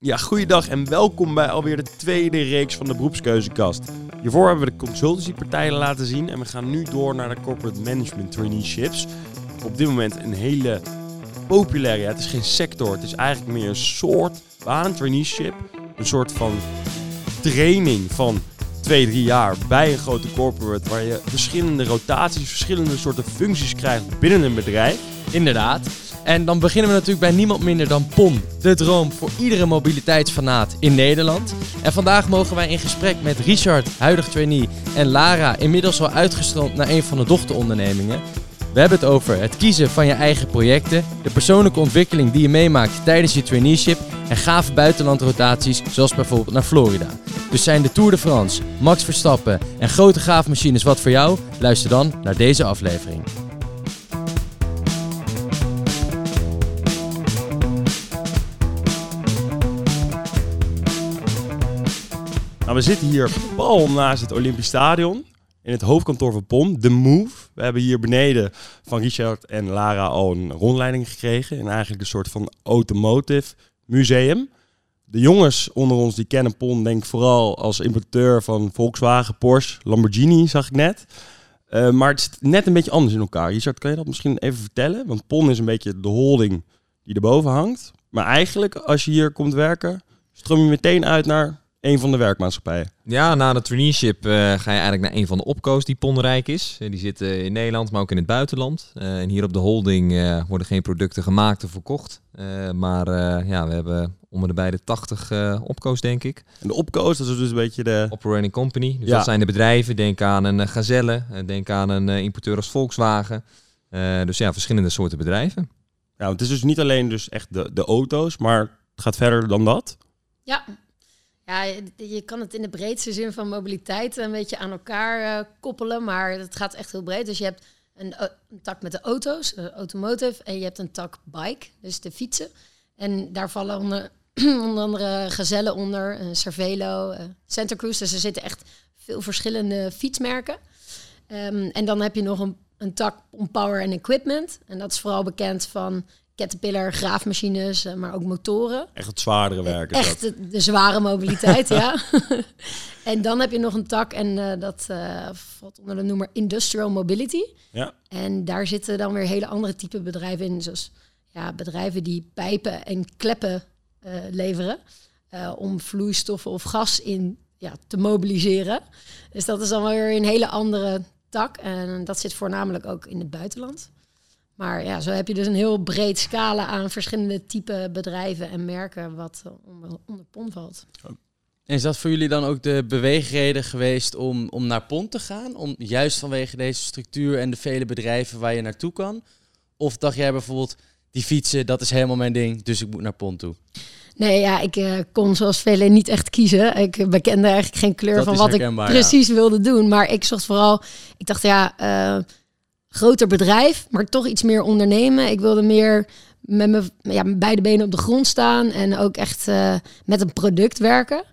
Ja, goeiedag en welkom bij alweer de tweede reeks van de beroepskeuzekast. Hiervoor hebben we de consultancypartijen laten zien en we gaan nu door naar de corporate management traineeships. Op dit moment een hele populaire, het is geen sector, het is eigenlijk meer een soort baan, traineeship. Een soort van training van twee, drie jaar bij een grote corporate waar je verschillende rotaties, verschillende soorten functies krijgt binnen een bedrijf. Inderdaad. En dan beginnen we natuurlijk bij niemand minder dan PON, de droom voor iedere mobiliteitsfanaat in Nederland. En vandaag mogen wij in gesprek met Richard, huidig trainee, en Lara, inmiddels al uitgestroomd naar een van de dochterondernemingen. We hebben het over het kiezen van je eigen projecten, de persoonlijke ontwikkeling die je meemaakt tijdens je traineeship en gave buitenlandrotaties zoals bijvoorbeeld naar Florida. Dus zijn de Tour de France, Max Verstappen en grote gaafmachines wat voor jou? Luister dan naar deze aflevering. Nou, we zitten hier pal naast het Olympisch Stadion. In het hoofdkantoor van POM, The Move. We hebben hier beneden van Richard en Lara al een rondleiding gekregen. In eigenlijk een soort van automotive museum. De jongens onder ons die kennen POM denk ik vooral als importeur van Volkswagen, Porsche, Lamborghini zag ik net. Uh, maar het is net een beetje anders in elkaar. Richard, kan je dat misschien even vertellen? Want PON is een beetje de holding die erboven hangt. Maar eigenlijk, als je hier komt werken, stroom je meteen uit naar een van de werkmaatschappijen. Ja, na de traineeship uh, ga je eigenlijk naar een van de opco's die ponrijk is. Uh, die zitten in Nederland, maar ook in het buitenland. Uh, en hier op de holding worden geen producten gemaakt of verkocht. maar ja, we hebben om de bij de 80 opco's, denk ik. En de opco's, dat is dus een beetje de... Operating company. Dus ja. dat zijn de bedrijven. Denk aan een Gazelle, denk aan een importeur als Volkswagen. dus ja, verschillende soorten bedrijven. Ja, want het is dus niet alleen dus echt de, de auto's, maar het gaat verder dan dat. Ja, ja, je kan het in de breedste zin van mobiliteit een beetje aan elkaar uh, koppelen, maar het gaat echt heel breed. Dus je hebt een, een tak met de auto's, uh, automotive, en je hebt een tak bike, dus de fietsen. En daar vallen onder, onder andere Gazelle onder, uh, Cervelo, Santa Cruz. Dus er zitten echt veel verschillende fietsmerken. Um, en dan heb je nog een, een tak om power en equipment. En dat is vooral bekend van Caterpillar, graafmachines, eh, maar ook motoren. Echt het zwaardere werk. Echt de, de, zware mobiliteit, ja. en dan heb je nog een tak en uh, dat uh, valt onder de noemer Industrial Mobility. Ja. En daar zitten dan weer hele andere type bedrijven in, zoals ja, bedrijven die pijpen en kleppen uh, leveren om vloeistoffen of gas in ja, te mobiliseren. Dus dat is dan weer een hele andere tak en dat zit voornamelijk ook in het buitenland. Maar ja, zo heb je dus een heel breed scala aan verschillende type bedrijven en merken wat onder, onder PON valt. En is dat voor jullie dan ook de beweegreden geweest om, om naar PON te gaan? Om, juist vanwege deze structuur en de vele bedrijven waar je naartoe kan? Of dacht jij bijvoorbeeld, die fietsen, dat is helemaal mijn ding, dus ik moet naar PON toe? Nee, ja, ik uh, kon zoals velen niet echt kiezen. Ik bekende eigenlijk geen kleur van wat ik precies wilde doen. Maar ik zocht vooral, ik dacht ja, uh, groter bedrijf, maar toch iets meer ondernemen. Ik wilde meer met mijn ja, beide benen op de grond staan en ook echt uh, met een product werken.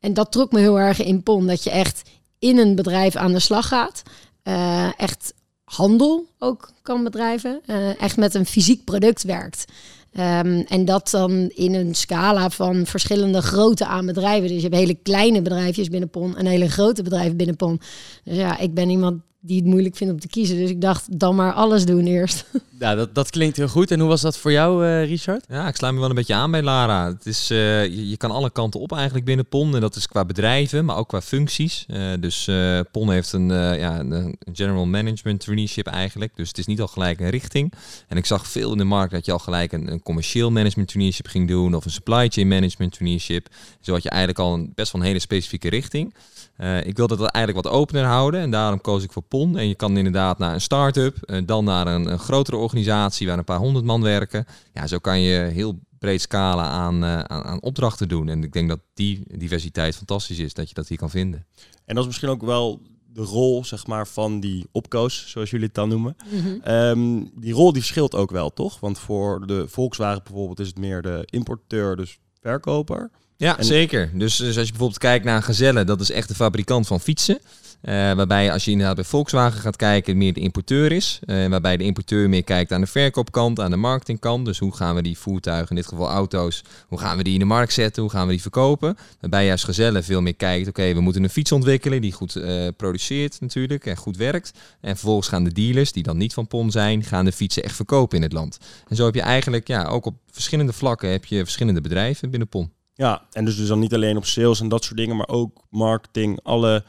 En dat trok me heel erg in PON, dat je echt in een bedrijf aan de slag gaat. Uh, echt handel ook kan bedrijven. Uh, echt met een fysiek product werkt. Um, en dat dan in een scala van verschillende grootte aan bedrijven. Dus je hebt hele kleine bedrijfjes binnen PON en hele grote bedrijven binnen PON. Dus ja, ik ben iemand die het moeilijk vindt om te kiezen. Dus ik dacht, dan maar alles doen eerst. Ja, dat, dat klinkt heel goed. En hoe was dat voor jou, uh, Richard? Ja, ik sluit me wel een beetje aan bij Lara. Het is, uh, je, je, kan alle kanten op eigenlijk binnen PON. En dat is qua bedrijven, maar ook qua functies. Uh, dus PON heeft een, ja, een general management traineeship eigenlijk. Dus het is niet al gelijk een richting. En ik zag veel in de markt dat je al gelijk een, een commercieel management traineeship ging doen. Of een supply chain management traineeship. Zo had je eigenlijk al een, best wel een hele specifieke richting. Uh, ik wilde dat eigenlijk wat opener houden en daarom koos ik voor PON. En je kan inderdaad naar een start-up, uh, dan naar een, een, grotere organisatie waar een paar honderd man werken. Ja, zo kan je heel breed scala aan, uh, aan, aan, opdrachten doen. En ik denk dat die diversiteit fantastisch is, dat je dat hier kan vinden. En dat is misschien ook wel de rol zeg maar, van die opkoos, zoals jullie het dan noemen. Mm -hmm. um, die rol die verschilt ook wel, toch? Want voor de Volkswagen bijvoorbeeld is het meer de importeur, dus verkoper. Ja, zeker. Dus, dus, als je bijvoorbeeld kijkt naar Gazelle, dat is echt de fabrikant van fietsen. waarbij als je inderdaad bij Volkswagen gaat kijken, meer de importeur is. waarbij de importeur meer kijkt aan de verkoopkant, aan de marketingkant. Dus hoe gaan we die voertuigen, in dit geval auto's, hoe gaan we die in de markt zetten, hoe gaan we die verkopen. Waarbij je als gezellen veel meer kijkt, oké, we moeten een fiets ontwikkelen die goed produceert natuurlijk en goed werkt. En vervolgens gaan de dealers, die dan niet van PON zijn, gaan de fietsen echt verkopen in het land. En zo heb je eigenlijk ja, ook op verschillende vlakken heb je verschillende bedrijven binnen PON. Ja, en dus, dus dan niet alleen op sales en dat soort dingen, maar ook marketing, alle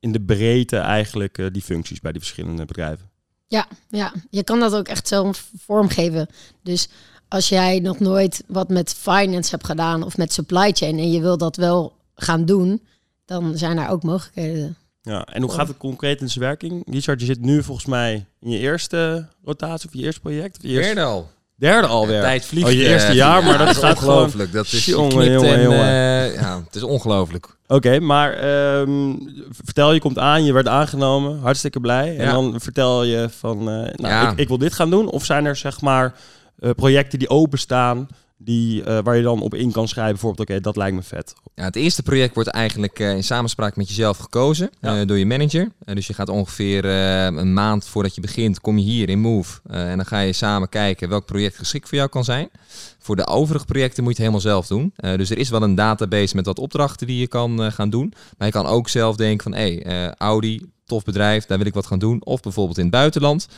in de breedte eigenlijk uh, die functies bij die verschillende bedrijven. Ja, ja, je kan dat ook echt zelf vormgeven. Dus als jij nog nooit wat met finance hebt gedaan of met supply chain en je wil dat wel gaan doen, dan zijn er ook mogelijkheden. Ja, en hoe gaat het concreet in zijn werking? Richard, je zit nu volgens mij in je eerste rotatie of je eerste project? Of je eerste... Al. Derde alweer. tijd vliegt. Oh, je eerste jaar, maar dat, gaat ongelooflijk. Dat is jongen, jongen, jongen. Uh, ja, het is ongelooflijk. Oké, maar um, vertel, je komt aan, je werd aangenomen, hartstikke blij. En dan vertel je van, uh, nou, ja. ik, ik, wil dit gaan doen. Of zijn er zeg maar uh, projecten die openstaan die, uh, waar je dan op in kan schrijven, bijvoorbeeld, oké, dat lijkt me vet. Ja, het eerste project wordt eigenlijk uh, in samenspraak met jezelf gekozen ja. uh, door je manager. dus je gaat ongeveer een maand voordat je begint, kom je hier in Move. en dan ga je samen kijken welk project geschikt voor jou kan zijn. Voor de overige projecten moet je het helemaal zelf doen. dus er is wel een database met wat opdrachten die je kan gaan doen. Maar je kan ook zelf denken van, hé, hey, Audi, tof bedrijf, daar wil ik wat gaan doen. Of bijvoorbeeld in het buitenland,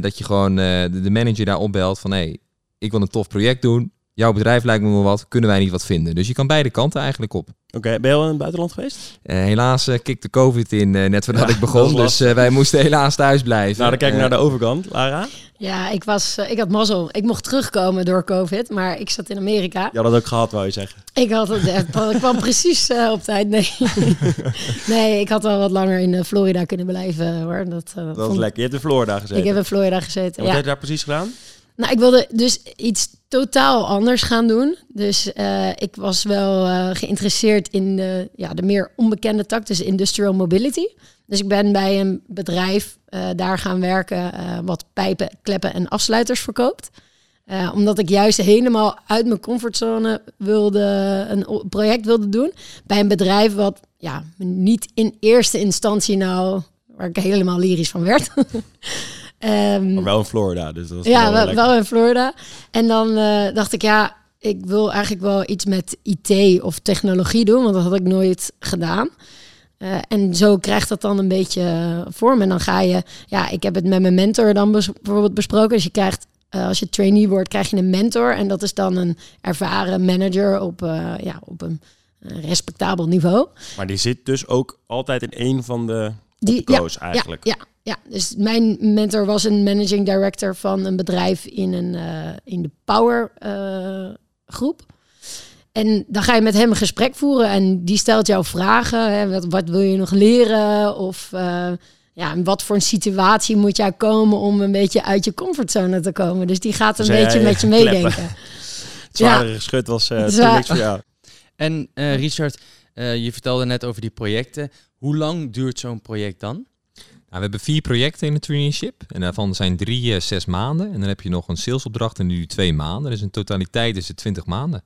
dat je gewoon de, de, manager daar opbelt van, hé, hey, ik wil een tof project doen jouw bedrijf lijkt me wel wat, kunnen wij niet wat vinden? Dus je kan beide kanten eigenlijk op. Oké, ben je al in het buitenland geweest? Uh, helaas uh, kikte COVID in uh, net voordat ik begon, dus wij moesten helaas thuis blijven. Nou, dan kijk ik naar de overkant. Lara? Ja, ik, was, ik had mazzel. Ik mocht terugkomen door COVID, maar ik zat in Amerika. Je had dat ook gehad, wou je zeggen? Ik had het, ik kwam precies op tijd. Nee. nee, ik had wel wat langer in Florida kunnen blijven hoor. Dat, dat was lekker. Je hebt in Florida gezeten? Ik heb in Florida gezeten, en Wat heb je daar precies gedaan? Nou, ik wilde dus iets totaal anders gaan doen. Dus uh, ik was wel uh, geïnteresseerd in de, ja, de meer onbekende tak, dus industrial mobility. Dus ik ben bij een bedrijf uh, daar gaan werken wat pijpen, kleppen en afsluiters verkoopt. omdat ik juist helemaal uit mijn comfortzone wilde een project wilde doen. Bij een bedrijf wat ja, niet in eerste instantie nou, waar ik helemaal lyrisch van werd. Um, maar wel in Florida, dus dat was Ja, wel, wel, in Florida. En dan uh, dacht ik, ja, ik wil eigenlijk wel iets met IT of technologie doen, want dat had ik nooit gedaan. Uh, en zo krijgt dat dan een beetje vorm. En dan ga je, ja, ik heb het met mijn mentor dan bijvoorbeeld besproken. Dus je krijgt, uh, als je trainee wordt, krijg je een mentor. En dat is dan een ervaren manager op, ja, op een respectabel niveau. Maar die zit dus ook altijd in een van de die, ja, eigenlijk. Ja, ja, dus mijn mentor was een managing director van een bedrijf in, een, uh, in de Power uh, groep. En dan ga je met hem een gesprek voeren en die stelt jou vragen. Hè, wat, wat wil je nog leren? Of uh, ja, in wat voor een situatie moet jij komen om een beetje uit je comfortzone te komen? Dus die gaat een beetje met je meedenken. Het zware ja. geschut was uh, niks voor jou. En Richard, je vertelde net over die projecten. Hoe lang duurt zo'n project dan? Nou, we hebben vier projecten in de traineeship. En daarvan zijn drie uh, zes maanden. En dan heb je nog een salesopdracht en nu twee maanden. Dus in totaliteit is het twintig maanden.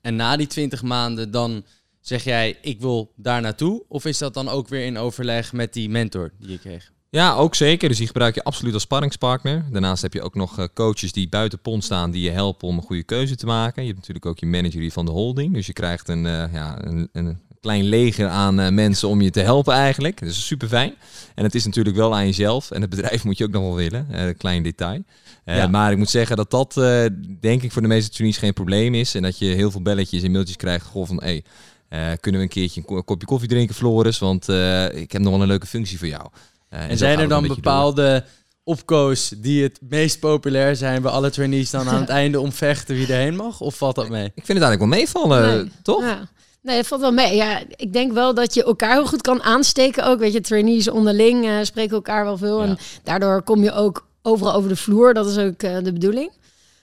En na die twintig maanden dan zeg jij, ik wil daar naartoe? Of is dat dan ook weer in overleg met die mentor die je kreeg? Ja, ook zeker. Dus die gebruik je absoluut als sparringspartner. Daarnaast heb je ook nog eh, coaches die buiten pond staan die je helpen om een goede keuze te maken. Je hebt natuurlijk ook je manager van de holding. Dus je krijgt een, uh, ja, een, een klein leger aan uh, mensen om je te helpen eigenlijk. Dat is super fijn. En het is natuurlijk wel aan jezelf. En het bedrijf moet je ook nog wel willen. Uh, klein detail. Uh, Maar ik moet zeggen dat dat denk ik voor de meeste trainees geen probleem is. En dat je heel veel belletjes en mailtjes krijgt. Goh, van hey, kunnen we een keertje een kopje koffie drinken, Floris? Want ik heb nog wel een leuke functie voor jou. en zijn er dan bepaalde opkoos die het meest populair zijn bij alle trainees dan aan het einde om vechten wie erheen mag? Of valt dat mee? Ik vind het eigenlijk wel meevallen, toch? Ja. Nee, het valt wel mee. Ja, ik denk wel dat je elkaar heel goed kan aansteken ook. Weet je, trainees onderling uh, spreken elkaar wel veel. En daardoor kom je ook overal over de vloer. Dat is ook uh, de bedoeling.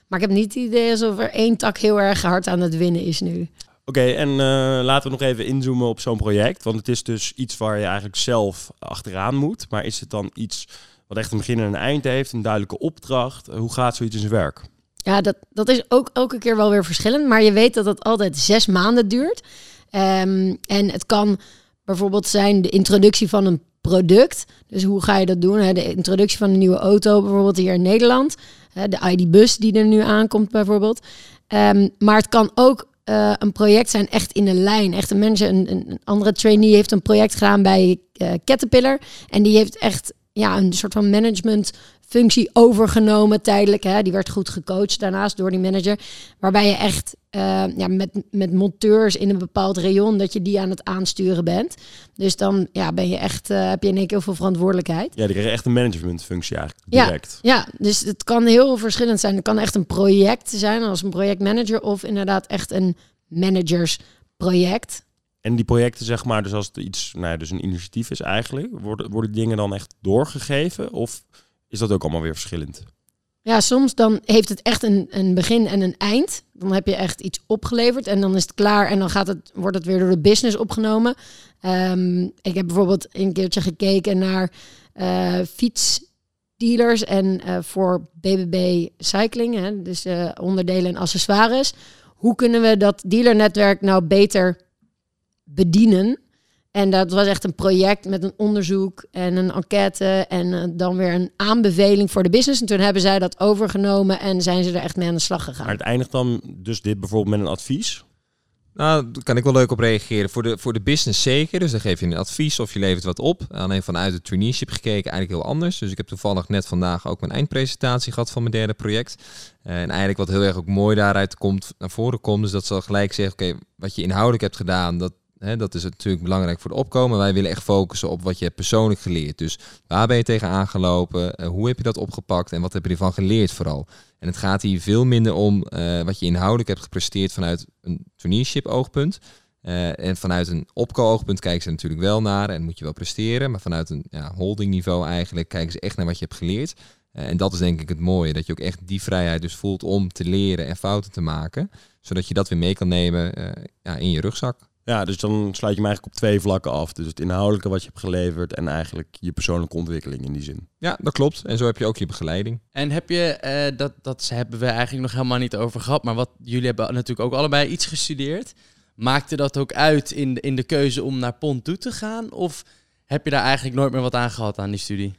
Maar ik heb niet het idee alsof er één tak heel erg hard aan het winnen is nu. Oké, en uh, laten we nog even inzoomen op zo'n project. Want het is dus iets waar je eigenlijk zelf achteraan moet. Maar is het dan iets wat echt een begin en een eind heeft? Een duidelijke opdracht? Hoe gaat zoiets in zijn werk? Ja, dat, dat is ook elke keer wel weer verschillend. Maar je weet dat het altijd zes maanden duurt. Um, en het kan bijvoorbeeld zijn de introductie van een product. Dus hoe ga je dat doen? De introductie van een nieuwe auto, bijvoorbeeld hier in Nederland. De ID-bus die er nu aankomt, bijvoorbeeld. Um, maar het kan ook uh, een project zijn echt in de lijn. Echt een manager, een, een andere trainee heeft een project gedaan bij uh, Caterpillar. En die heeft echt ja, een soort van management functie overgenomen tijdelijk. Hè. Die werd goed gecoacht daarnaast door die manager. Waarbij je echt uh, ja, met, met monteurs in een bepaald rayon dat je die aan het aansturen bent. Dus dan ja, ben je echt, uh, heb je in één keer heel veel verantwoordelijkheid. Ja, die krijgen echt een managementfunctie eigenlijk direct. Ja, ja, dus het kan heel verschillend zijn. Het kan echt een project zijn als een projectmanager of inderdaad echt een managersproject. En die projecten, zeg maar, dus als het iets, nou ja, dus een initiatief is eigenlijk, worden, worden dingen dan echt doorgegeven? Of is dat ook allemaal weer verschillend? Ja, soms dan heeft het echt een, een begin en een eind. Dan heb je echt iets opgeleverd en dan is het klaar en dan gaat het, wordt het weer door de business opgenomen. Um, ik heb bijvoorbeeld een keertje gekeken naar uh, fietsdealers en uh, voor BBB Cycling, hè, dus uh, onderdelen en accessoires. Hoe kunnen we dat dealernetwerk nou beter bedienen? En dat was echt een project met een onderzoek en een enquête en uh, dan weer een aanbeveling voor de business. En toen hebben zij dat overgenomen en zijn ze er echt mee aan de slag gegaan. Maar het eindigt dan dus dit bijvoorbeeld met een advies? Nou, daar kan ik wel leuk op reageren. Voor de, voor de business zeker. Dus dan geef je een advies of je levert wat op. Alleen vanuit het traineeship gekeken eigenlijk heel anders. Dus ik heb toevallig net vandaag ook mijn eindpresentatie gehad van mijn derde project. Uh, en eigenlijk wat heel erg ook mooi daaruit komt, naar voren komt, is dat ze al gelijk zeggen, oké, wat je inhoudelijk hebt gedaan, dat, Dat is natuurlijk belangrijk voor de opkomen. Wij willen echt focussen op wat je persoonlijk geleerd. Dus waar ben je tegen aangelopen? Uh, hoe heb je dat opgepakt? En wat heb je ervan geleerd vooral? En het gaat hier veel minder om uh, wat je inhoudelijk hebt gepresteerd vanuit een traineeship oogpunt. Uh, en vanuit een opko-oogpunt kijken ze natuurlijk wel naar en moet je wel presteren. Maar vanuit een ja, holding niveau eigenlijk kijken ze echt naar wat je hebt geleerd. en dat is denk ik het mooie, dat je ook echt die vrijheid dus voelt om te leren en fouten te maken. Zodat je dat weer mee kan nemen ja, in je rugzak. Ja, dus dan sluit je hem eigenlijk op twee vlakken af. Dus het inhoudelijke wat je hebt geleverd en eigenlijk je persoonlijke ontwikkeling in die zin. Ja, dat klopt. En zo heb je ook je begeleiding. En heb je, uh, dat, dat hebben we eigenlijk nog helemaal niet over gehad, maar wat jullie hebben natuurlijk ook allebei iets gestudeerd. Maakte dat ook uit in de, in de keuze om naar PON toe te gaan? Of heb je daar eigenlijk nooit meer wat aan gehad aan die studie?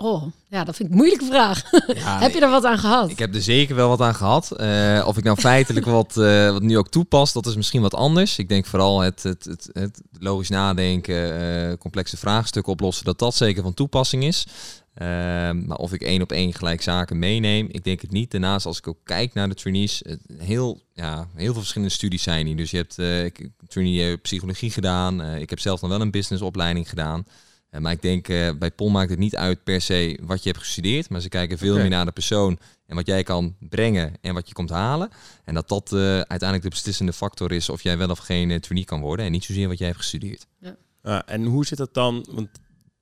Oh, ja, dat vind ik een moeilijke vraag. heb je er wat aan gehad? Ik heb er zeker wel wat aan gehad. Uh, of ik nou feitelijk wat, uh, wat nu ook toepas, dat is misschien wat anders. Ik denk vooral het, het, het, het logisch nadenken, uh, complexe vraagstukken oplossen, dat dat zeker van toepassing is. maar of ik één op één gelijk zaken meeneem, ik denk het niet. Daarnaast, als ik ook kijk naar de trainees, heel, ja, heel veel verschillende studies zijn hier. Dus je hebt trainee psychologie gedaan. ik heb zelf nog wel een businessopleiding gedaan. Uh, maar ik denk, uh, bij POL maakt het niet uit per se wat je hebt gestudeerd. Maar ze kijken veel meer naar de persoon en wat jij kan brengen en wat je komt halen. En dat dat uh, uiteindelijk de beslissende factor is of jij wel of geen trainee kan worden. En niet zozeer wat jij hebt gestudeerd. Ja. en hoe zit dat dan? Want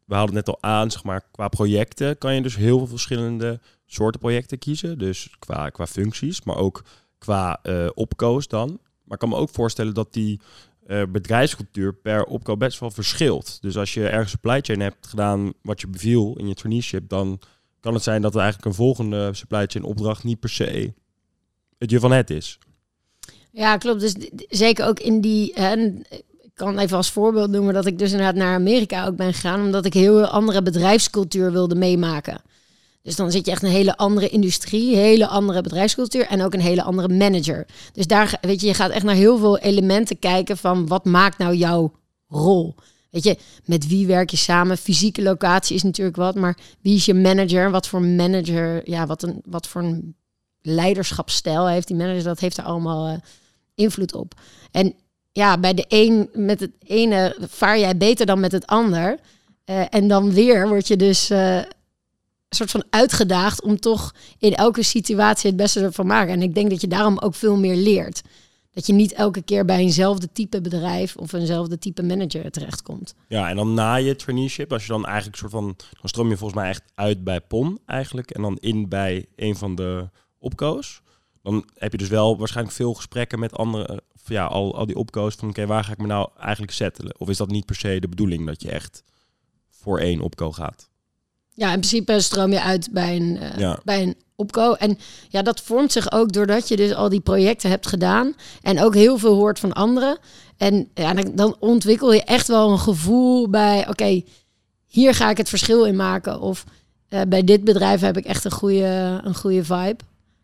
we hadden het net al aan, zeg maar, qua projecten kan je dus heel veel verschillende soorten projecten kiezen. Dus qua, qua functies, maar ook qua opkoos dan. Maar ik kan me ook voorstellen dat die uh, bedrijfscultuur per opkoop best wel verschilt. Dus als je ergens supply chain hebt gedaan wat je beviel in je traineeship, dan kan het zijn dat er eigenlijk een volgende supply chain opdracht niet per se het je van het is. Ja, klopt. Dus zeker ook in die. Hè, ik kan even als voorbeeld noemen dat ik dus inderdaad naar Amerika ook ben gegaan, omdat ik heel andere bedrijfscultuur wilde meemaken. Dus dan zit je echt een hele andere industrie, hele andere bedrijfscultuur en ook een hele andere manager. Dus daar, weet je, je gaat echt naar heel veel elementen kijken van wat maakt nou jouw rol. Weet je, met wie werk je samen? Fysieke locatie is natuurlijk wat, maar wie is je manager? Wat voor manager, ja, wat, een, wat voor een leiderschapsstijl heeft die manager? Dat heeft er allemaal uh, invloed op. En ja, bij de een, met het ene vaar jij beter dan met het ander. Uh, en dan weer word je dus uh, soort van uitgedaagd om toch in elke situatie het beste ervan te maken. En ik denk dat je daarom ook veel meer leert. Dat je niet elke keer bij eenzelfde type bedrijf of eenzelfde type manager terechtkomt. Ja, en dan na je traineeship, als je dan eigenlijk soort van, dan stroom je volgens mij echt uit bij PON eigenlijk en dan in bij een van de opkoos. Dan heb je dus wel waarschijnlijk veel gesprekken met andere, ja, al, al die opkoos van oké, waar ga ik me nou eigenlijk settelen? Of is dat niet per se de bedoeling dat je echt voor één opko gaat? Ja, in principe stroom je uit bij een, uh, bij een opko. En ja, dat vormt zich ook doordat je dus al die projecten hebt gedaan. En ook heel veel hoort van anderen. En ja, dan, dan ontwikkel je echt wel een gevoel bij... oké, hier ga ik het verschil in maken. Of uh, bij dit bedrijf heb ik echt een goede, een goede vibe.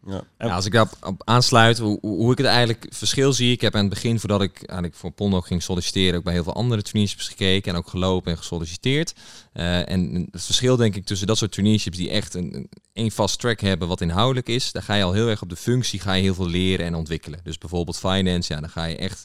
Ja. als ik daarop aansluit, hoe, hoe, ik het eigenlijk verschil zie. Ik heb aan het begin, voordat ik eigenlijk voor Pondo ging solliciteren, ook bij heel veel andere traineeships gekeken en ook gelopen en gesolliciteerd. Uh, en het verschil denk ik tussen dat soort traineeships die echt een, een vast track hebben wat inhoudelijk is, daar ga je al heel erg op de functie, ga je heel veel leren en ontwikkelen. Dus bijvoorbeeld finance, ja, dan ga je echt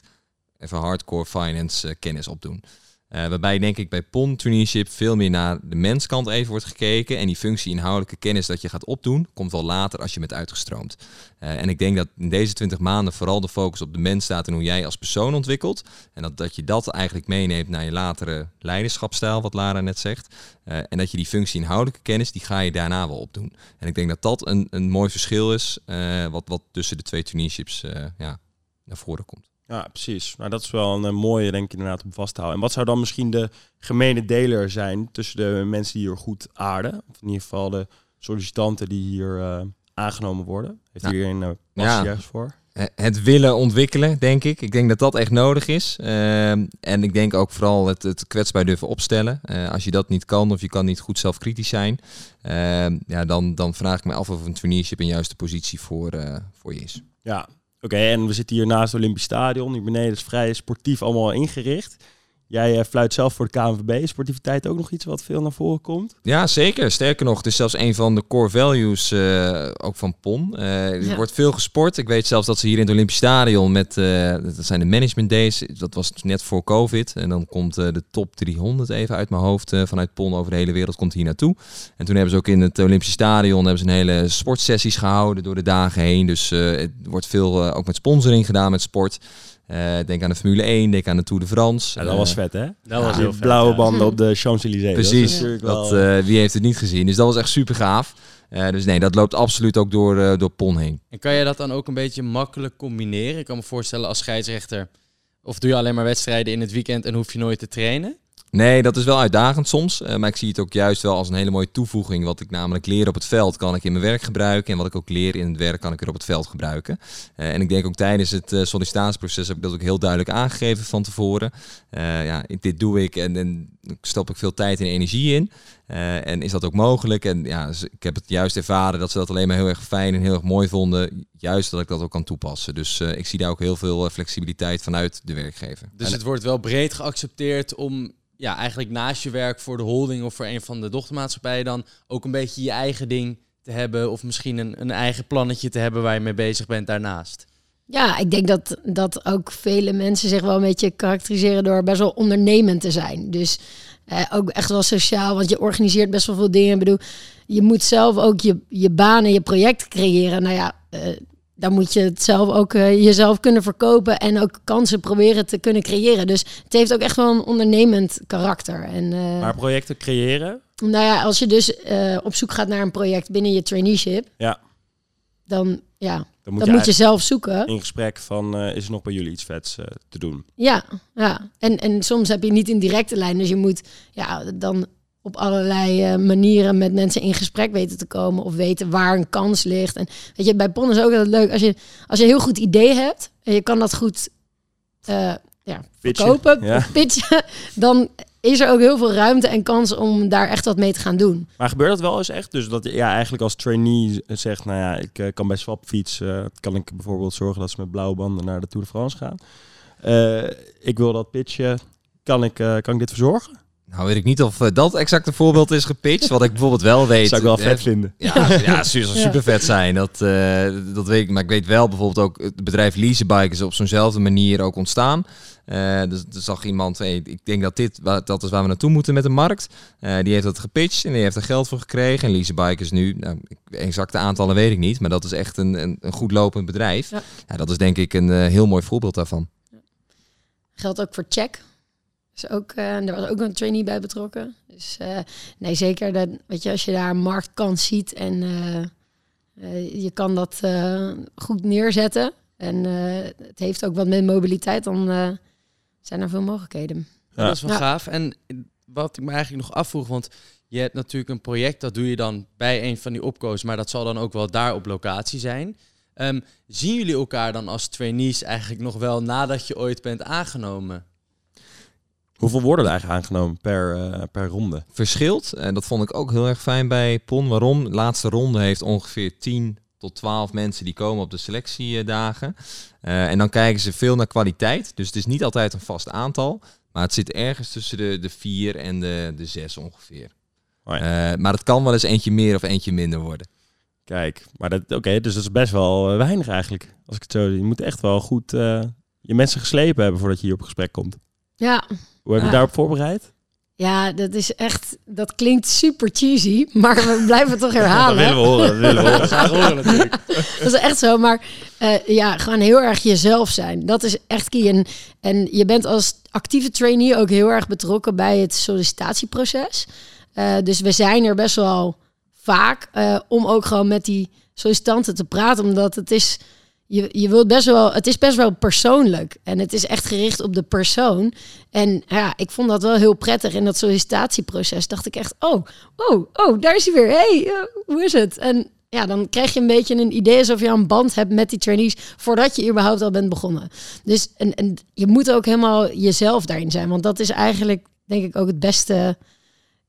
even hardcore finance uh, kennis opdoen. Uh, waarbij denk ik bij PON traineeship veel meer naar de menskant even wordt gekeken. En die functie inhoudelijke kennis dat je gaat opdoen, komt wel later als je bent uitgestroomd. Uh, en ik denk dat in deze 20 maanden vooral de focus op de mens staat en hoe jij als persoon ontwikkelt. En dat, dat je dat eigenlijk meeneemt naar je latere leiderschapstijl, wat Lara net zegt. Uh, en dat je die functie inhoudelijke kennis, die ga je daarna wel opdoen. En ik denk dat dat een, een mooi verschil is, wat, wat tussen de twee traineeships ja, naar voren komt. Ja, precies. Nou, dat is wel een, mooie, denk ik, inderdaad, om vast te houden. En wat zou dan misschien de gemene deler zijn tussen de mensen die hier goed aarden? Of in ieder geval de sollicitanten die hier uh, aangenomen worden? Heeft nou, hier een uh, passie ja. voor? Het willen ontwikkelen, denk ik. Ik denk dat dat echt nodig is. Uh, en ik denk ook vooral het, het kwetsbaar durven opstellen. Uh, als je dat niet kan of je kan niet goed zelfkritisch zijn, ja, dan, dan vraag ik me af of een traineeship een juiste positie voor, voor je is. Ja, Oké, en we zitten hier naast het Olympisch Stadion. Hier beneden is vrij sportief allemaal ingericht. Jij uh, fluit zelf voor de KNVB. Sportiviteit ook nog iets wat veel naar voren komt? Ja, zeker. Sterker nog, het is zelfs een van de core values uh, ook van PON. Uh, er wordt veel gesport. Ik weet zelfs dat ze hier in het Olympisch Stadion met, dat zijn de management days. Dat was net voor COVID. En dan komt de top 300 even uit mijn hoofd vanuit PON over de hele wereld komt hier naartoe. En toen hebben ze ook in het Olympisch Stadion hebben ze een hele sportsessies gehouden door de dagen heen. Dus er wordt veel ook met sponsoring gedaan met sport. Uh, denk aan de Formule 1, denk aan de Tour de France. Ja, dat was vet, hè? Dat was heel vet. Blauwe banden op de Champs-Élysées. Precies. Dat, dat uh, wie heeft het niet gezien? Dus dat was echt super gaaf. Uh, dus nee, dat loopt absoluut ook door, door PON heen. En kan je dat dan ook een beetje makkelijk combineren? Ik kan me voorstellen als scheidsrechter... Of doe je alleen maar wedstrijden in het weekend en hoef je nooit te trainen? Nee, dat is wel uitdagend soms. Uh, maar ik zie het ook juist wel als een hele mooie toevoeging. Wat ik namelijk leer op het veld, kan ik in mijn werk gebruiken. En wat ik ook leer in het werk, kan ik weer op het veld gebruiken. Uh, en ik denk ook tijdens het uh, sollicitatieproces heb ik dat ook heel duidelijk aangegeven van tevoren. ja, dit doe ik en, en stop ik veel tijd en energie in. en is dat ook mogelijk? En ja, dus ik heb het juist ervaren dat ze dat alleen maar heel erg fijn en heel erg mooi vonden. Juist dat ik dat ook kan toepassen. Dus ik zie daar ook heel veel flexibiliteit vanuit de werkgever. Dus het wordt wel breed geaccepteerd om ja, eigenlijk naast je werk voor de holding of voor een van de dochtermaatschappijen dan ook een beetje je eigen ding te hebben of misschien een, een eigen plannetje te hebben waar je mee bezig bent daarnaast? Ja, ik denk dat, dat ook vele mensen zich wel een beetje karakteriseren door best wel ondernemend te zijn. Dus eh, ook echt wel sociaal, want je organiseert best wel veel dingen. Ik bedoel, je moet zelf ook je, je banen, je project creëren. Nou ja, uh, dan moet je het zelf ook uh, jezelf kunnen verkopen en ook kansen proberen te kunnen creëren. Dus het heeft ook echt wel een ondernemend karakter. En, uh, maar projecten creëren? Nou ja, als je dus uh, op zoek gaat naar een project binnen je traineeship, ja. dan, ja, dan moet, dan je, moet je, zelf zoeken. In gesprek van, is er nog bij jullie iets vets te doen? Ja, ja. En, en soms heb je niet een directe lijn, dus je moet ja, dan op allerlei uh, manieren met mensen in gesprek weten te komen of weten waar een kans ligt. En weet je, bij PON is ook heel leuk als je als je een heel goed idee hebt en je kan dat goed uh, ja, verkopen, ja. pitchen, dan is er ook heel veel ruimte en kans om daar echt wat mee te gaan doen. Maar gebeurt dat wel eens echt? Dus dat je ja, eigenlijk als trainee zegt, nou ja, ik uh, kan bij Swapfiets, uh, kan ik bijvoorbeeld zorgen dat ze met blauwe banden naar de Tour de France gaan. ik wil dat pitchen, kan ik, kan ik dit verzorgen? Nou weet ik niet of uh, dat exacte voorbeeld is gepitcht. Wat ik bijvoorbeeld wel weet. Zou ik wel vet vinden. Ja, ja super, super vet zijn. Dat, uh, dat weet ik. Maar ik weet wel bijvoorbeeld ook het bedrijf Leasebike is op zo'nzelfde manier ook ontstaan. Uh, dus er zag iemand, hey, ik denk dat dit dat is waar we naartoe moeten met de markt. die heeft dat gepitcht en die heeft er geld voor gekregen. En Leasebike is nu, nou, exacte aantallen weet ik niet, maar dat is echt een, een, een goed lopend bedrijf. Ja. ja. dat is denk ik een heel mooi voorbeeld daarvan. Geldt ook voor Check. Dus ook, uh, er was ook een trainee bij betrokken. Dus uh, nee, zeker. Dat, weet je, als je daar een marktkans ziet en uh, je kan dat goed neerzetten. En het heeft ook wat met mobiliteit, dan zijn er veel mogelijkheden. Ja. Dat is wel gaaf. En wat ik me eigenlijk nog afvroeg, want je hebt natuurlijk een project, dat doe je dan bij een van die opkoos, maar dat zal dan ook wel daar op locatie zijn. Um, zien jullie elkaar dan als trainees eigenlijk nog wel nadat je ooit bent aangenomen? Hoeveel worden er eigenlijk aangenomen per, uh, per ronde? Verschilt. En dat vond ik ook heel erg fijn bij PON. Waarom? De laatste ronde heeft ongeveer 10 tot 12 mensen die komen op de selectiedagen. Uh, en dan kijken ze veel naar kwaliteit. Dus het is niet altijd een vast aantal. Maar het zit ergens tussen de, de 4 en de, de 6 ongeveer. Oh ja. uh, maar het kan wel eens eentje meer of eentje minder worden. Kijk, maar dat, oké, dus dat is best wel weinig eigenlijk. Als ik het zo zie. Je moet echt wel goed je mensen geslepen hebben voordat je hier op gesprek komt. Ja, hoe heb je daarop voorbereid? Ja, dat is echt, dat klinkt super cheesy, maar we blijven het toch herhalen. dat willen we horen, dat willen we horen. Graag horen natuurlijk. Dat is echt zo, maar uh, ja, gewoon heel erg jezelf zijn. Dat is echt key. En, en je bent als actieve trainee ook heel erg betrokken bij het sollicitatieproces. Uh, dus we zijn er best wel vaak uh, om ook gewoon met die sollicitanten te praten, omdat het is je, je wilt best wel, het is best wel persoonlijk. En het is echt gericht op de persoon. En ja, ik vond dat wel heel prettig in dat sollicitatieproces. Dacht ik echt, oh, oh, oh, daar is hij weer. hey, uh, hoe is het? En ja, dan krijg je een beetje een idee alsof je een band hebt met die trainees voordat je überhaupt al bent begonnen. Dus en, en je moet ook helemaal jezelf daarin zijn. Want dat is eigenlijk, denk ik, ook het beste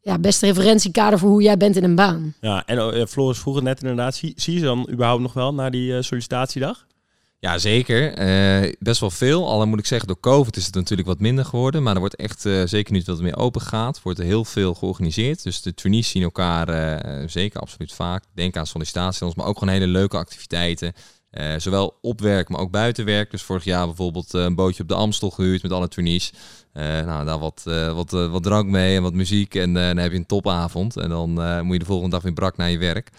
ja, beste referentiekader voor hoe jij bent in een baan. Ja, en uh, Floris vroeg het net inderdaad, zie, je ze dan überhaupt nog wel na die uh, sollicitatiedag? Ja, zeker. Uh, best wel veel. Al moet ik zeggen, door COVID is het natuurlijk wat minder geworden. Maar er wordt echt, uh, zeker nu het meer open gaat, wordt er heel veel georganiseerd. Dus de trainees zien elkaar uh, zeker absoluut vaak. Denk aan sollicitaties, maar ook gewoon hele leuke activiteiten. zowel op werk, maar ook buiten werk. Dus vorig jaar bijvoorbeeld een bootje op de Amstel gehuurd met alle trainees. Nou, daar wat, wat, wat drank mee en wat muziek. En dan heb je een topavond. En dan moet je de volgende dag weer brak naar je werk.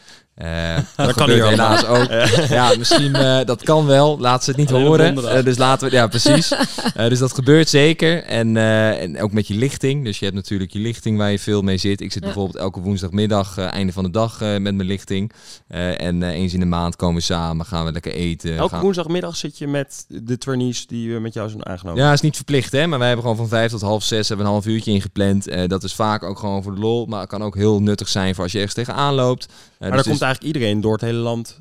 Uh, dat, kan hier helaas ook. ja, misschien uh, dat kan wel. Laat ze het niet horen. Uh, dus laten we, ja, precies. dus dat gebeurt zeker. En, en ook met je lichting. Dus je hebt natuurlijk je lichting waar je veel mee zit. Ik zit bijvoorbeeld elke woensdagmiddag, einde van de dag, met mijn lichting. en eens in de maand komen we samen, gaan we lekker eten. Elke gaan... woensdagmiddag zit je met de trainees die met jou zijn aangenomen. Ja, is niet verplicht, hè. Maar wij hebben gewoon van vijf tot half zes hebben een half uurtje ingepland. dat is vaak ook gewoon voor de lol. Maar het kan ook heel nuttig zijn voor als je ergens tegenaan loopt. maar dus komt eigenlijk iedereen door het hele land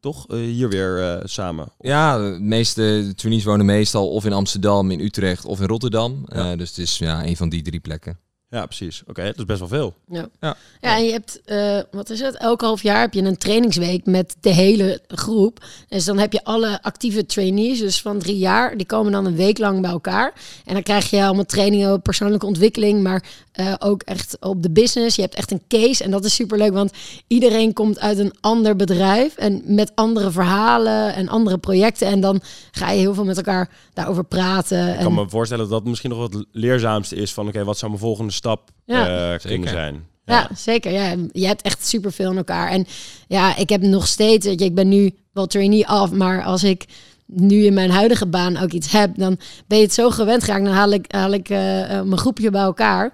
toch uh, hier weer uh, samen? Ja, de meeste trainees wonen meestal of in Amsterdam, in Utrecht of in Rotterdam. Ja. Uh, dus het is ja, een van die drie plekken. Ja, precies. Oké, dat is best wel veel. Ja, ja. ja en je hebt, uh, wat is het, elke half jaar heb je een trainingsweek met de hele groep. Dus dan heb je alle actieve trainees, dus van drie jaar, die komen dan een week lang bij elkaar. En dan krijg je allemaal trainingen op persoonlijke ontwikkeling, maar uh, ook echt op de business. Je hebt echt een case en dat is super leuk, want iedereen komt uit een ander bedrijf en met andere verhalen en andere projecten. En dan ga je heel veel met elkaar daarover praten. Ik kan me voorstellen dat dat misschien nog wat leerzaamste is van, oké, wat zou mijn volgende stap ja, uh, kunnen zijn? Ja. ja. zeker. Ja, je hebt echt superveel in elkaar. En ja, ik heb nog steeds, weet je, ik ben nu wel trainee af, maar als ik nu in mijn huidige baan ook iets heb, dan ben je het zo gewend geraakt. Dan haal ik, haal ik uh, mijn groepje bij elkaar.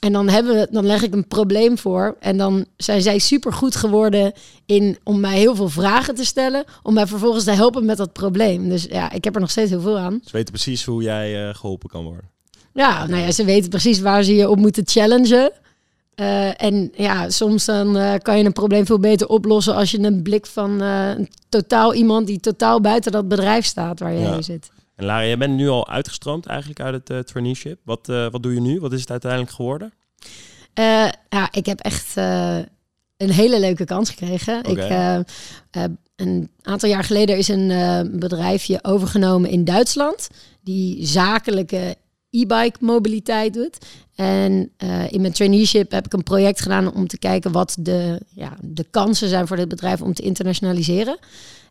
En dan, hebben we, dan leg ik een probleem voor. En dan zijn zij super goed geworden in om mij heel veel vragen te stellen. Om mij vervolgens te helpen met dat probleem. Dus ja, ik heb er nog steeds heel veel aan. Ze weten precies hoe jij uh, geholpen kan worden. Ja, nou ja, ze weten precies waar ze je op moeten challengen. Uh, en ja, soms dan uh, kan je een probleem veel beter oplossen als je een blik van uh, totaal iemand die totaal buiten dat bedrijf staat waar jij ja. zit. En Lara, jij bent nu al uitgestroomd eigenlijk uit het uh, traineeship. Wat, uh, wat doe je nu? Wat is het uiteindelijk geworden? Uh, ja, ik heb echt een hele leuke kans gekregen. Okay. Ik, een aantal jaar geleden is een bedrijfje overgenomen in Duitsland. Die zakelijke e-bike mobiliteit doet. En in mijn traineeship heb ik een project gedaan om te kijken wat de, ja, de kansen zijn voor dit bedrijf om te internationaliseren.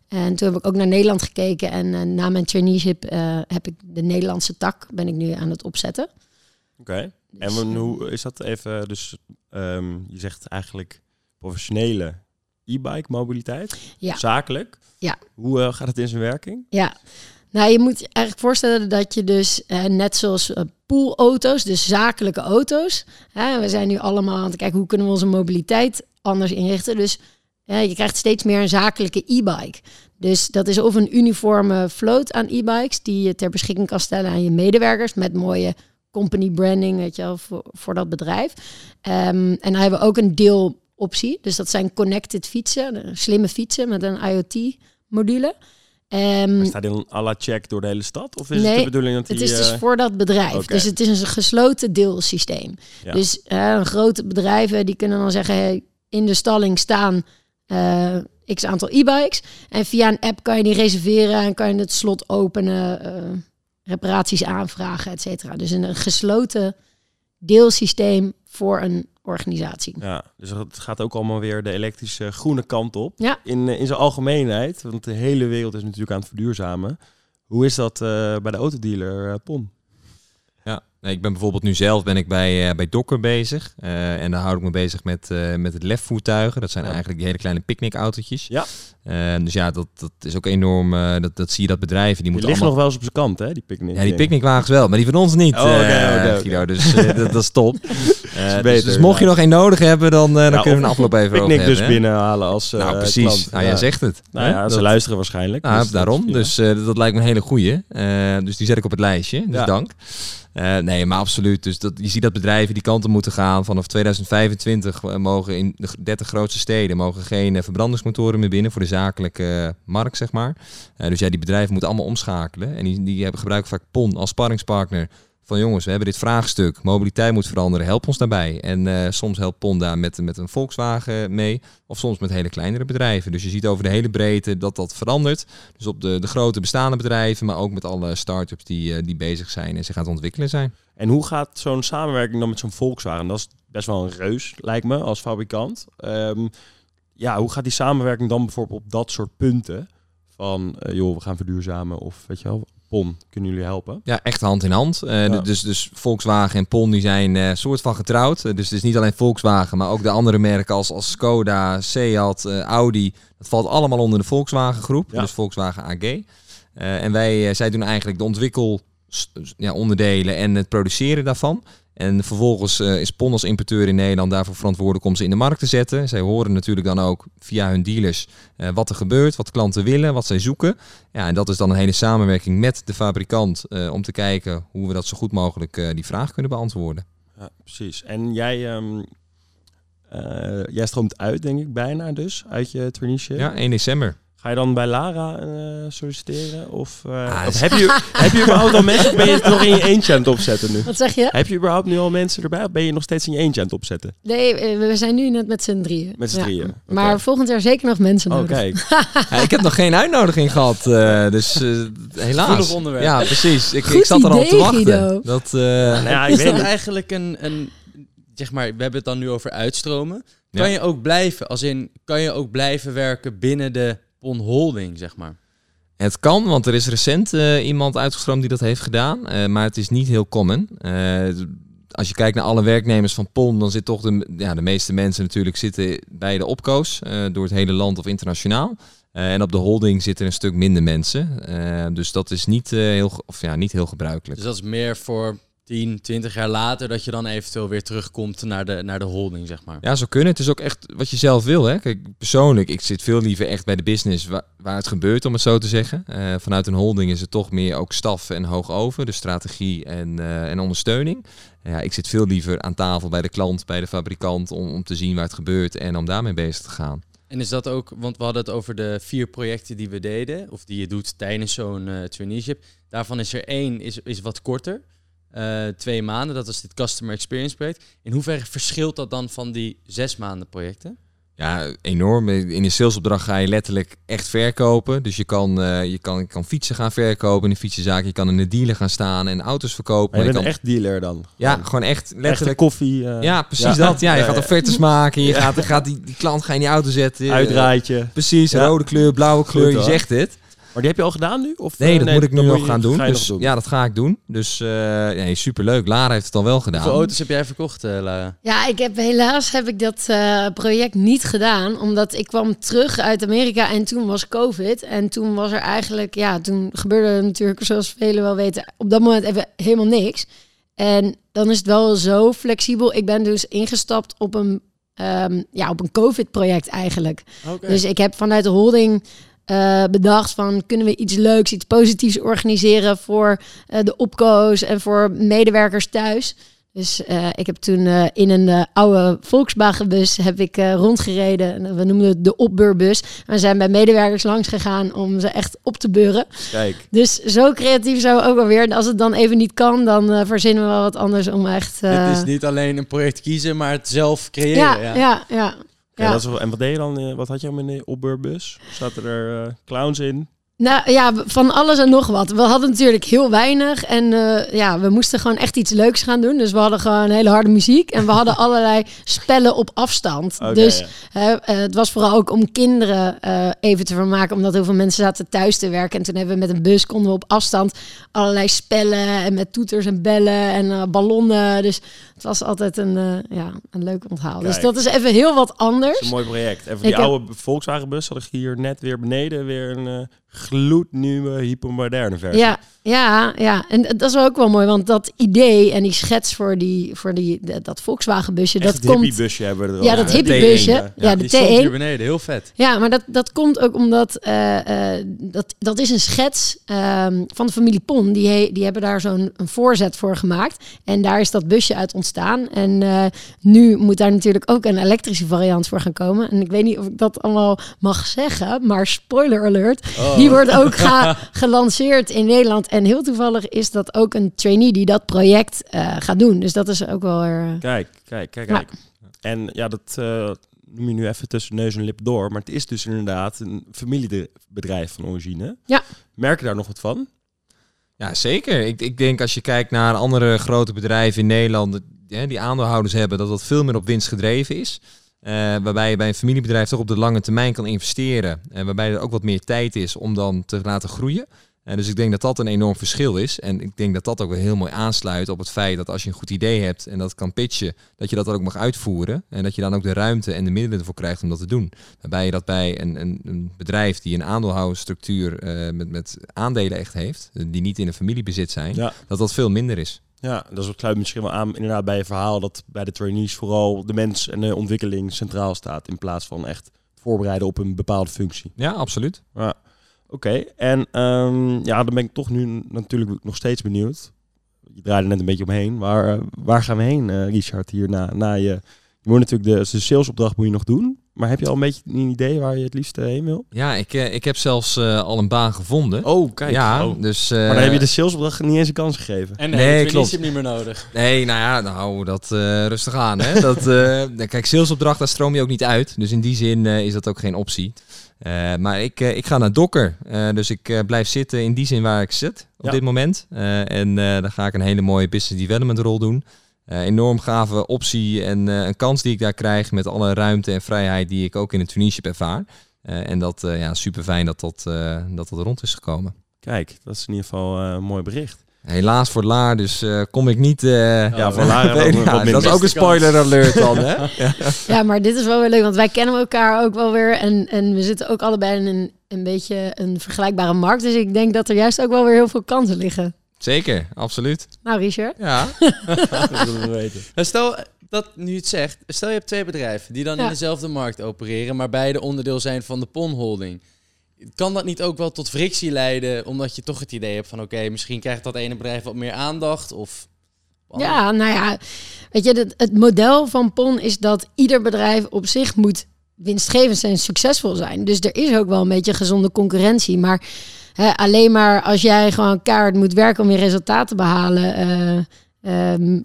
En toen heb ik ook naar Nederland gekeken. En uh, na mijn traineeship uh, heb ik de Nederlandse tak ben ik nu aan het opzetten. Oké. Okay. Dus, en hoe is dat even? Dus um, je zegt eigenlijk professionele e-bike mobiliteit. Ja. Zakelijk. Ja. Hoe uh, gaat het in zijn werking? Ja. Nou, je moet je eigenlijk voorstellen dat je dus net zoals poolauto's, dus zakelijke auto's. Hè, we zijn nu allemaal aan het kijken hoe kunnen we onze mobiliteit anders inrichten. Dus je krijgt steeds meer een zakelijke e-bike. Dus dat is of een uniforme float aan e-bikes die je ter beschikking kan stellen aan je medewerkers met mooie company branding, weet je wel, voor, voor dat bedrijf. Um, en dan hebben we ook een deeloptie. Dus dat zijn connected fietsen, slimme fietsen met een IoT-module. Um, staat die dan à la check door de hele stad? Of is nee, het de bedoeling dat die, het is dus voor dat bedrijf. Dus het is een gesloten deelsysteem. Dus uh, grote bedrijven die kunnen dan zeggen... Hey, in de stalling staan x aantal e-bikes. En via een app kan je die reserveren en kan je het slot openen... Uh, reparaties aanvragen, et cetera. Dus een gesloten deelsysteem voor een organisatie. Ja, dus het gaat ook allemaal weer de elektrische groene kant op. Ja. In, eh, in zijn algemeenheid, want de hele wereld is natuurlijk aan het verduurzamen. Hoe is dat uh, bij de autodealer, uh, Ja, ik ben bijvoorbeeld nu zelf ben ik bij, uh, bij Dokker bezig. en daar hou ik me bezig met, met het lefvoertuigen. Dat zijn eigenlijk die hele kleine picknickautootjes. Ja. Dus ja, dat, dat is ook enorm. Dat, dat zie je dat bedrijven. Die, moeten liggen allemaal... nog wel eens op zijn kant, hè? Die picknick. Ja, die picknickwagens wel, maar die van ons niet. Oh, okay, okay, Dus dat, dat, is top. dus, dus, mocht je nog een nodig hebben, dan, dan kunnen we een afloop even picknick over dus binnenhalen als Nou, precies. Klant. Nou, jij zegt het. Nou ja, ze luisteren waarschijnlijk. Nou, dus daarom. Dus dat lijkt me een hele goeie. dus die zet ik op het lijstje. Dus dank. Uh, nee, maar absoluut. Dus dat, je ziet dat bedrijven die kanten moeten gaan. Vanaf 2025 mogen in de 30 grootste steden mogen geen verbrandingsmotoren meer binnen voor de zakelijke markt, zeg maar. Dus ja, die bedrijven moeten allemaal omschakelen. En die, die hebben gebruiken vaak PON als sparringspartner. Van jongens, we hebben dit vraagstuk. Mobiliteit moet veranderen. Help ons daarbij. En uh, soms helpt PON daar met, met een Volkswagen mee. Of soms met hele kleinere bedrijven. Dus je ziet over de hele breedte dat dat verandert. Dus op de, de grote bestaande bedrijven. Maar ook met alle start-ups die, uh, die bezig zijn en zich aan het ontwikkelen zijn. En hoe gaat zo'n samenwerking dan met zo'n Volkswagen? Dat is best wel een reus, lijkt me, als fabrikant. Um, ja, hoe gaat die samenwerking dan bijvoorbeeld op dat soort punten? Van, uh, joh, we gaan verduurzamen of weet je wel, PON, kunnen jullie helpen? Ja, echt hand in hand. Uh, dus, dus Volkswagen en PON die zijn uh, soort van getrouwd. dus het is niet alleen Volkswagen, maar ook de andere merken als, als Skoda, Seat, Audi. Dat valt allemaal onder de Volkswagen groep, dus Volkswagen AG. en wij, zij doen eigenlijk de ontwikkel ja, onderdelen en het produceren daarvan. En vervolgens uh, is PON als importeur in Nederland daarvoor verantwoordelijk om ze in de markt te zetten. Zij horen natuurlijk dan ook via hun dealers uh, wat er gebeurt, wat klanten willen, wat zij zoeken. Ja, en dat is dan een hele samenwerking met de fabrikant uh, om te kijken hoe we dat zo goed mogelijk die vraag kunnen beantwoorden. Ja, precies. En jij, um, jij stroomt uit, denk ik, bijna dus, uit je traineeship. Ja, 1 december. Ga je dan bij Lara uh, solliciteren? Of, uh, of heb, je, heb je überhaupt al mensen? Ben je het nog in je eentje aan het opzetten nu? Wat zeg je? Heb je überhaupt nu al mensen erbij? Of ben je nog steeds in je eentje aan het opzetten? Nee, eh, we zijn nu net met z'n drieën. Met z'n drieën. Maar volgend jaar zeker nog mensen oh, nodig. ja, ik heb nog geen uitnodiging gehad. Uh, dus uh, helaas. onderwerp. Ja, precies. Ik, ik zat er al te wachten. Dat, nou ja, ik is dat eigenlijk een, een... Zeg maar, we hebben het dan nu over uitstromen. Kan je ook blijven, als in, kan je ook blijven werken binnen de on holding, zeg maar? Het kan, want er is recent uh, iemand uitgestroomd die dat heeft gedaan, uh, maar het is niet heel common. Uh, als je kijkt naar alle werknemers van PON, dan zit toch de, ja, de meeste mensen natuurlijk zitten bij de opkoos door het hele land of internationaal. en op de holding zitten een stuk minder mensen. dus dat is niet, heel, of, ja, niet heel gebruikelijk. Dus dat is meer voor 10, 20 jaar later dat je dan eventueel weer terugkomt naar de, naar de holding, zeg maar. Ja, zo kunnen. Het is ook echt wat je zelf wil. Hè? Kijk, persoonlijk, ik zit veel liever echt bij de business waar, waar het gebeurt, om het zo te zeggen. Uh, vanuit een holding is het toch meer ook staf en hoog over, de strategie en, uh, en ondersteuning. Ja, ik zit veel liever aan tafel bij de klant, bij de fabrikant, om, om te zien waar het gebeurt en om daarmee bezig te gaan. En is dat ook, want we hadden het over de vier projecten die we deden, of die je doet tijdens zo'n uh, traineeship. Daarvan is er één is, is wat korter. Uh, twee maanden. Dat was dit Customer Experience project. In hoeverre verschilt dat dan van die zes maanden projecten? Ja, enorm. In een salesopdracht ga je letterlijk echt verkopen. Dus je kan, uh, je kan, kan fietsen gaan verkopen in de fietsenzaak. Je kan in de dealer gaan staan en auto's verkopen. Maar je, bent kan... echt dealer dan? Ja, gewoon echt letterlijk. koffie. Uh... Ja, precies dat. Ja, je gaat offertes maken. Je gaat, gaat die, die klant ga in die auto zetten. Uitdraaitje. Precies, rode kleur, blauwe kleur. je zegt het. Maar die heb je al gedaan nu? Of, nee, dat moet ik nu nog gaan doen. Dus, Ja, dat ga ik doen. Dus uh, nee, superleuk. Lara heeft het al wel gedaan. Hoeveel auto's heb jij verkocht, uh, Lara? Ja, ik heb helaas heb ik dat uh, project niet gedaan. Omdat ik kwam terug uit Amerika en toen was COVID. En toen was er eigenlijk, ja, toen gebeurde natuurlijk, zoals velen wel weten, op dat moment even helemaal niks. En dan is het wel zo flexibel. Ik ben dus ingestapt op een, um, ja, op een COVID-project eigenlijk. Okay. Dus ik heb vanuit de holding bedacht van kunnen we iets leuks, iets positiefs organiseren voor de opkoos en voor medewerkers thuis. Dus uh, ik heb toen in een oude Volkswagenbus heb ik rondgereden. We noemden het de opbeurbus. We zijn bij medewerkers langs gegaan om ze echt op te beuren. Kijk. Dus zo creatief zou ook alweer. Als het dan even niet kan, dan verzinnen we wel wat anders om echt... Het is niet alleen een project kiezen, maar het zelf creëren. Ja, ja, ja. ja. Ja. En wat deed je dan? Wat had je in de opbeurbus? Zaten er clowns in? Nou ja, van alles en nog wat. We hadden natuurlijk heel weinig. En uh, ja, we moesten gewoon echt iets leuks gaan doen. Dus we hadden gewoon hele harde muziek. En we hadden allerlei spellen op afstand. Okay, dus ja. uh, het was vooral ook om kinderen uh, even te vermaken. Omdat heel veel mensen zaten thuis te werken. En toen hebben we met een bus konden we op afstand allerlei spellen. En met toeters en bellen en ballonnen. Dus het was altijd een, ja, een leuk onthaal. Dus dat is even heel wat anders. een mooi project. En voor die oude heb... Volkswagenbus had ik hier net weer beneden weer een gloednieuwe, hypermoderne versie. Ja, ja, ja. En dat is ook wel mooi, want dat idee en die schets voor, die, voor die, dat Volkswagen-busje, dat komt... busje hebben we er Ja, dat hippiebusje. Ja, ja, de die T1. hier beneden, heel vet. Ja, maar dat, dat komt ook omdat uh, uh, dat, dat is een schets um, van de familie Pon. Die, he, die hebben daar zo'n voorzet voor gemaakt. En daar is dat busje uit ontstaan. En uh, nu moet daar natuurlijk ook een elektrische variant voor gaan komen. En ik weet niet of ik dat allemaal mag zeggen, maar spoiler alert. Oh. Die wordt ook gelanceerd in Nederland. En heel toevallig is dat ook een trainee die dat project uh, gaat doen. Dus dat is ook wel... Uh, kijk, kijk, kijk, kijk. En ja, dat uh, noem je nu even tussen neus en lip door. Maar het is dus inderdaad een familiebedrijf van origine. Ja. Merk je daar nog wat van? Ja, zeker. Ik, ik denk als je kijkt naar andere grote bedrijven in Nederland... die aandeelhouders hebben, dat dat veel meer op winst gedreven is... Uh, waarbij je bij een familiebedrijf toch op de lange termijn kan investeren. En waarbij er ook wat meer tijd is om dan te laten groeien. En dus ik denk dat dat een enorm verschil is. En ik denk dat dat ook wel heel mooi aansluit op het feit dat als je een goed idee hebt en dat kan pitchen, dat je dat ook mag uitvoeren. En dat je dan ook de ruimte en de middelen ervoor krijgt om dat te doen. Waarbij je dat bij een, een, een bedrijf die een aandeelhoudersstructuur uh, met, met aandelen echt heeft, die niet in een familiebezit zijn, dat dat veel minder is. Ja, dat sluit misschien wel aan inderdaad bij je verhaal dat bij de trainees vooral de mens en de ontwikkeling centraal staat in plaats van echt voorbereiden op een bepaalde functie. Ja, absoluut. Ja. Oké, en um, ja, dan ben ik toch nu natuurlijk nog steeds benieuwd. Je draaide net een beetje omheen. Waar, uh, waar gaan we heen, uh, Richard, hier na, na je... Je moet natuurlijk de, de salesopdracht moet je nog doen. Maar heb je al een beetje een idee waar je het liefst heen wil? Ja, ik, uh, ik heb zelfs al een baan gevonden. Oh, kijk. Ja, oh. dus... maar dan heb je de salesopdracht niet eens een kans gegeven. En nee, nee klopt. niet meer nodig. Nee, nou ja, nou, dat rustig aan, hè. dat, kijk, salesopdracht, daar stroom je ook niet uit. Dus in die zin is dat ook geen optie. Uh, maar ik, uh, ik ga naar Docker. Uh, dus ik blijf zitten in die zin waar ik zit op ja. dit moment. en dan ga ik een hele mooie business development rol doen. Enorm gave optie en een kans die ik daar krijg met alle ruimte en vrijheid die ik ook in het traineeship ervaar. en dat ja, super fijn dat dat, dat dat rond is gekomen. Kijk, dat is in ieder geval een mooi bericht. Helaas voor Laar, dus uh, kom ik niet... Uh, ja, voor Laar nee, ja, Dat is ook een spoiler alert dan, hè? ja. ja. maar dit is wel weer leuk, want wij kennen elkaar ook wel weer. En, en we zitten ook allebei in een, een beetje een vergelijkbare markt. Dus ik denk dat er juist ook wel weer heel veel kansen liggen. Zeker, absoluut. Nou, Richard. Ja. dat we weten. Stel dat nu het zegt, stel je hebt twee bedrijven die dan in dezelfde markt opereren, maar beide onderdeel zijn van de PON Holding kan dat niet ook wel tot frictie leiden, omdat je toch het idee hebt van oké, misschien krijgt dat ene bedrijf wat meer aandacht? Of... Ja, nou ja, weet je, het, het model van PON is dat ieder bedrijf op zich moet winstgevend zijn, succesvol zijn. Dus er is ook wel een beetje gezonde concurrentie. Maar alleen maar als jij gewoon kaart moet werken om je resultaten te behalen. Uh,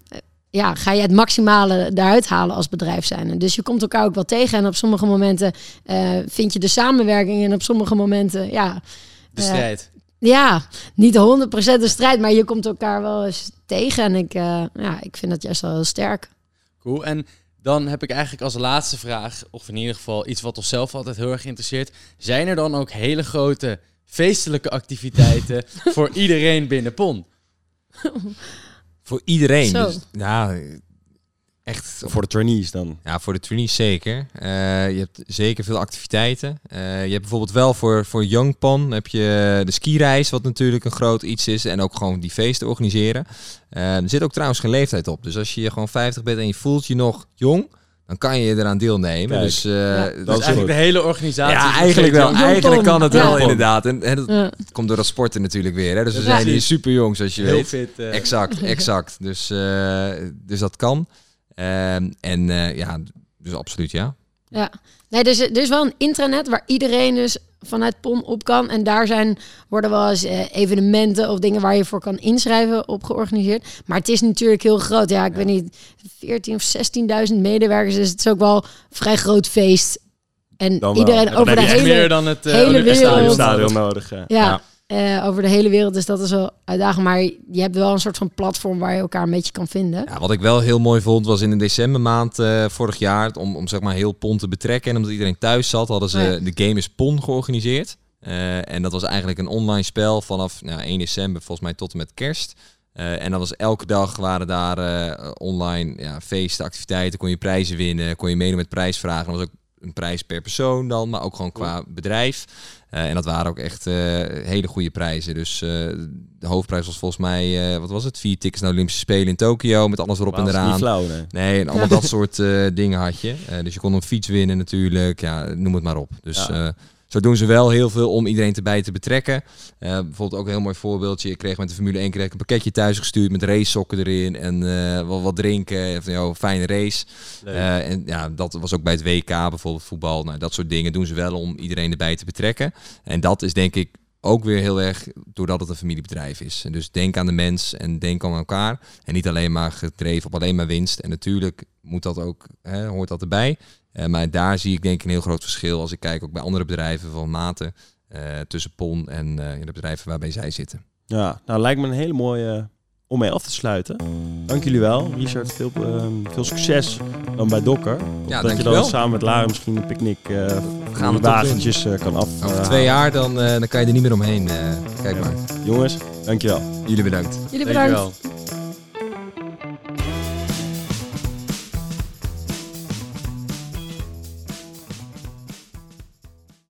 ja, ga je het maximale daaruit halen als bedrijf zijn. Dus je komt elkaar ook wel tegen. En op sommige momenten uh, vind je de samenwerking. En op sommige momenten, ja. De strijd. Uh, ja, niet 100% de strijd, maar je komt elkaar wel eens tegen. En ik, uh, ja, ik vind dat juist wel heel sterk. Cool. En dan heb ik eigenlijk als laatste vraag, of in ieder geval iets wat ons zelf altijd heel erg interesseert. Zijn er dan ook hele grote feestelijke activiteiten voor iedereen binnen PON? Voor iedereen. Dus, ja, echt. Voor de trainees dan? Ja, voor de trainees zeker. Uh, je hebt zeker veel activiteiten. Uh, je hebt bijvoorbeeld wel voor, voor Young Pan heb je de skireis, wat natuurlijk een groot iets is. En ook gewoon die feesten organiseren. Uh, er zit ook trouwens geen leeftijd op. Dus als je gewoon 50 bent en je voelt je nog jong, dan kan je eraan deelnemen. dus, uh, dat is eigenlijk de hele organisatie. Ja, eigenlijk wel. Eigenlijk kan het wel, inderdaad. En, en dat komt door dat sporten natuurlijk weer. Hè? Dus we zijn hier super jong, zoals je Heel weet. Fit, uh. Exact, exact. Dus, uh, dus dat kan. Ehm, en ja, dus absoluut ja. Ja, nee, dus er is wel een intranet waar iedereen dus vanuit PON op kan. En daar zijn, worden wel eens eh, evenementen of dingen waar je voor kan inschrijven op georganiseerd. Maar het is natuurlijk heel groot. Ja, ik weet niet, 14 of 16.000 medewerkers. Dus het is ook wel een vrij groot feest. En iedereen over de hele, meer dan het uh, hele wereld. stadion nodig. ja. ja. Uh, over de hele wereld. Dus dat is wel uitdagend. Maar je hebt wel een soort van platform waar je elkaar een beetje kan vinden. Ja, wat ik wel heel mooi vond was in de decembermaand uh, vorig jaar. Om, om zeg maar heel PON te betrekken. En omdat iedereen thuis zat, hadden ze de Game is PON georganiseerd. Uh, en dat was eigenlijk een online spel vanaf nou, 1 december volgens mij tot en met kerst. en dat was elke dag waren daar online ja, feesten, activiteiten. Kon je prijzen winnen, kon je meedoen met prijsvragen. Dat was ook een prijs per persoon dan, maar ook gewoon qua bedrijf. Uh, en dat waren ook echt uh, hele goede prijzen. Dus uh, de hoofdprijs was volgens mij, wat was het? Vier tickets naar Olympische Spelen in Tokio met alles erop en eraan. Flauw, nee. nee. en allemaal dat soort dingen had je. dus je kon een fiets winnen natuurlijk, ja, noem het maar op. Dus ja. Zo doen ze wel heel veel om iedereen erbij te betrekken. Uh, bijvoorbeeld ook een heel mooi voorbeeldje. Ik kreeg met de Formule 1 kreeg een pakketje thuis gestuurd met race sokken erin en uh, wat, wat drinken. Van, joh, fijne race. Uh, en ja, dat was ook bij het WK bijvoorbeeld voetbal. Nou, dat soort dingen doen ze wel om iedereen erbij te betrekken. En dat is denk ik ook weer heel erg doordat het een familiebedrijf is. En dus denk aan de mens en denk aan elkaar. En niet alleen maar gedreven op alleen maar winst. En natuurlijk moet dat ook, hè, hoort dat erbij. Uh, maar daar zie ik denk ik een heel groot verschil als ik kijk ook bij andere bedrijven van maten uh, tussen PON en uh, de bedrijven waarbij zij zitten. Ja, nou lijkt me een hele mooie om mee af te sluiten. Dank jullie wel. Richard, veel, veel succes dan bij Dokker. Ja, dat je dan samen met Lara misschien een picknick uh, gaan we wagentjes uh, kan af. Over twee jaar dan, uh, dan kan je er niet meer omheen. kijk maar. Jongens, dankjewel. Jullie bedankt. Jullie bedankt. Dankjewel.